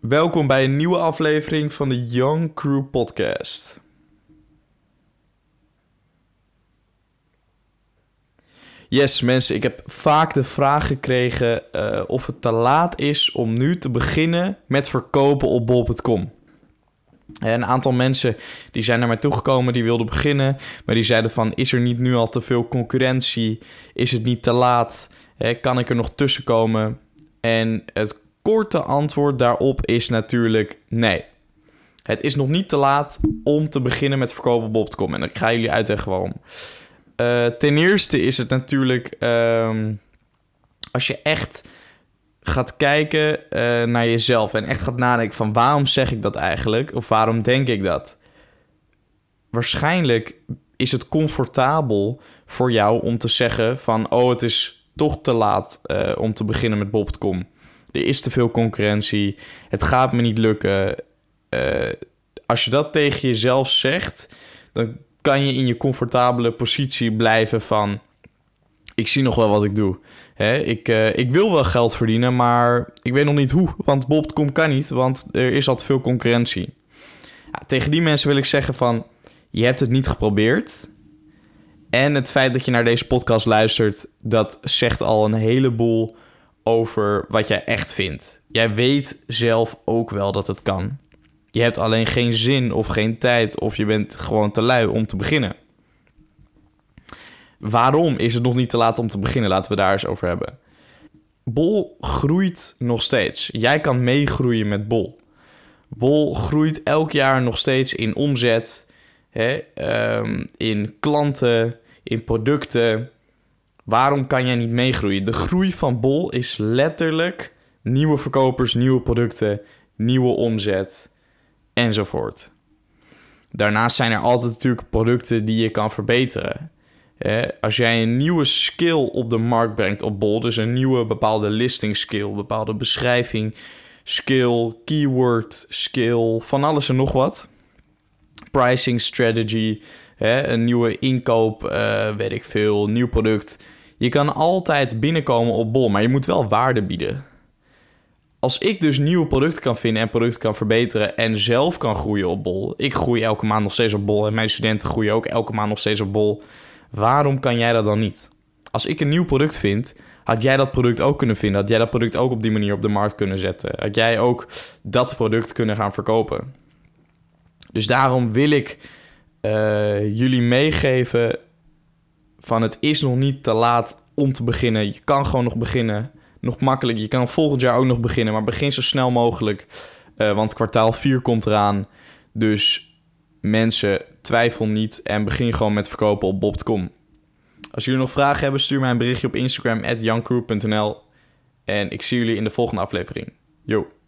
Welkom bij een nieuwe aflevering van de Young Crew Podcast. Yes, mensen, ik heb vaak de vraag gekregen eh, of het te laat is om nu te beginnen met verkopen op bol.com. Een aantal mensen die zijn naar mij toegekomen, die wilden beginnen, maar die zeiden van, is er niet nu al te veel concurrentie? Is het niet te laat? kan ik er nog tussen komen? En het korte antwoord daarop is natuurlijk nee. Het is nog niet te laat om te beginnen met verkopen op. En ik ga jullie uitleggen waarom. Uh, ten eerste is het natuurlijk... Ehm, als je echt gaat kijken eh, naar jezelf... en echt gaat nadenken van waarom zeg ik dat eigenlijk? Of waarom denk ik dat? Waarschijnlijk is het comfortabel voor jou om te zeggen van... oh, het is toch te laat uh, om te beginnen met bol.com. Er is te veel concurrentie. Het gaat me niet lukken. Uh, als je dat tegen jezelf zegt, dan kan je in je comfortabele positie blijven van... ik zie nog wel wat ik doe. Hè, ik, uh, ik wil wel geld verdienen, maar ik weet nog niet hoe. Want Bob.com kan niet, want er is al te veel concurrentie. Ja, tegen die mensen wil ik zeggen van... je hebt het niet geprobeerd. En het feit dat je naar deze podcast luistert... dat zegt al een heleboel over wat jij echt vindt. Jij weet zelf ook wel dat het kan. Je hebt alleen geen zin of geen tijd of je bent gewoon te lui om te beginnen. Waarom is het nog niet te laat om te beginnen? Laten we daar eens over hebben. Bol groeit nog steeds. Jij kan meegroeien met Bol. Bol groeit elk jaar nog steeds in omzet, hè, um, in klanten, in producten. Waarom kan jij niet meegroeien? De groei van Bol is letterlijk nieuwe verkopers, nieuwe producten, nieuwe omzet enzovoort. Daarnaast zijn er altijd natuurlijk producten die je kan verbeteren. Als jij een nieuwe skill op de markt brengt op Bol, dus een nieuwe bepaalde listing skill, bepaalde beschrijving, skill, keyword skill, van alles en nog wat. Pricing strategy, een nieuwe inkoop, uh, weet ik veel, nieuw product. Je kan altijd binnenkomen op Bol, maar je moet wel waarde bieden. Als ik dus nieuwe producten kan vinden en producten kan verbeteren en zelf kan groeien op Bol. Ik groei elke maand nog steeds op Bol en mijn studenten groeien ook elke maand nog steeds op Bol. Waarom kan jij dat dan niet? Als ik een nieuw product vind, had jij dat product ook kunnen vinden. Had jij dat product ook op die manier op de markt kunnen zetten. Had jij ook dat product kunnen gaan verkopen. Dus daarom wil ik uh, jullie meegeven van het is nog niet te laat om te beginnen. Je kan gewoon nog beginnen. Nog makkelijk. Je kan volgend jaar ook nog beginnen. Maar begin zo snel mogelijk. Uh, want kwartaal 4 komt eraan. Dus mensen, twijfel niet. En begin gewoon met verkopen op bob.com. Als jullie nog vragen hebben, stuur mij een berichtje op Instagram. at En ik zie jullie in de volgende aflevering. Yo.